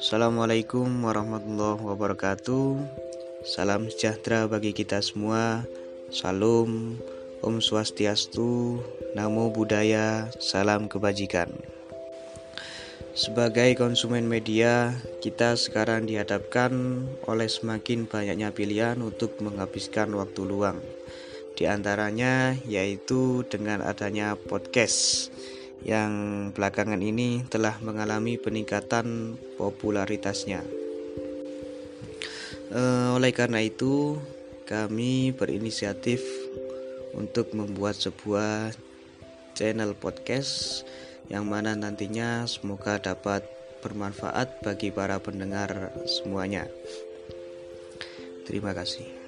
Assalamualaikum warahmatullahi wabarakatuh. Salam sejahtera bagi kita semua. Salam, Om Swastiastu, Namo Buddhaya, salam kebajikan. Sebagai konsumen media, kita sekarang dihadapkan oleh semakin banyaknya pilihan untuk menghabiskan waktu luang. Di antaranya yaitu dengan adanya podcast yang belakangan ini telah mengalami peningkatan popularitasnya. E, oleh karena itu, kami berinisiatif untuk membuat sebuah channel podcast yang mana nantinya semoga dapat bermanfaat bagi para pendengar semuanya. Terima kasih.